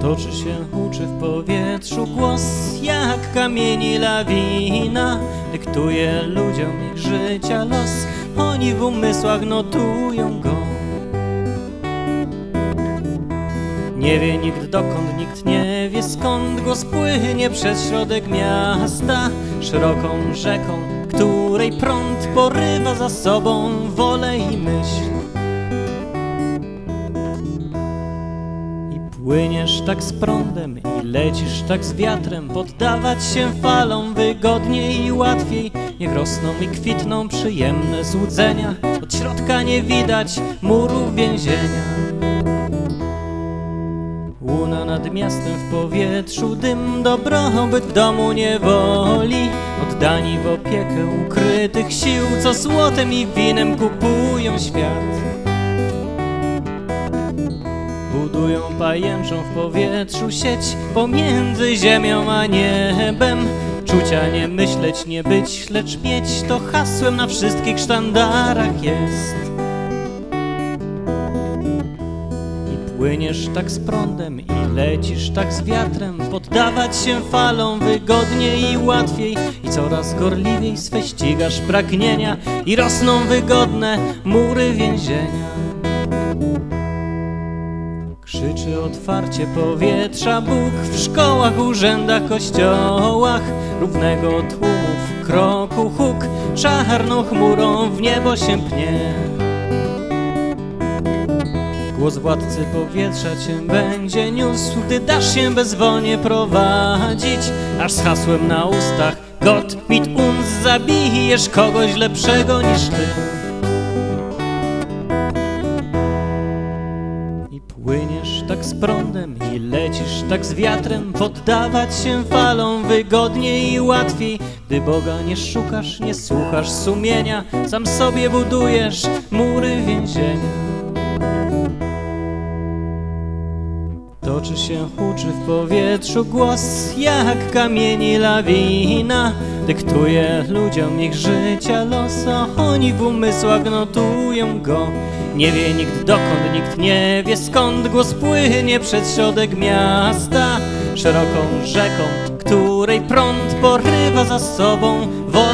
Toczy się, huczy w powietrzu głos Jak kamieni lawina. Dyktuje ludziom ich życia los Oni w umysłach notują go. Nie wie nikt dokąd, nikt nie wie skąd Głos płynie przez środek miasta. Szeroką rzeką, której prąd porywa za sobą wolę i myśl płyniesz tak z prądem i lecisz tak z wiatrem. Poddawać się falom wygodniej i łatwiej. Niech rosną i kwitną przyjemne złudzenia. Od środka nie widać murów więzienia. Łuna nad miastem w powietrzu, dym dobrobyt w domu niewoli. Oddani w opiekę ukrytych sił, co złotem i winem kupują świat Budują pajęczą w powietrzu sieć pomiędzy ziemią a niebem. Czucia nie myśleć, nie być, lecz mieć to hasłem na wszystkich sztandarach jest. I płyniesz tak z prądem i lecisz tak z wiatrem. Poddawać się falom wygodniej i łatwiej I coraz gorliwiej swe ścigasz pragnienia I rosną wygodne mury więzienia Krzyczy otwarcie powietrza. Bóg w szkołach, urzędach, kościołach Równego tłumów kroku huk. Czarną chmurą w niebo się pnie Głos władcy powietrza cię będzie niósł Gdy dasz się bezwolnie prowadzić. Aż z hasłem na ustach Gott mit uns zabijesz kogoś lepszego niż ty płyniesz tak z prądem i lecisz tak z wiatrem. Poddawać się falom wygodniej i łatwiej. Gdy Boga nie szukasz, nie słuchasz sumienia Sam sobie budujesz mury więzienia Toczy się, huczy w powietrzu głos Jak kamieni lawina. Dyktuje ludziom ich życia los A oni w umysłach notują go. Nie wie nikt dokąd, nikt nie wie skąd Głos płynie przez środek miasta. Szeroką rzeką, której prąd porywa za sobą Wolę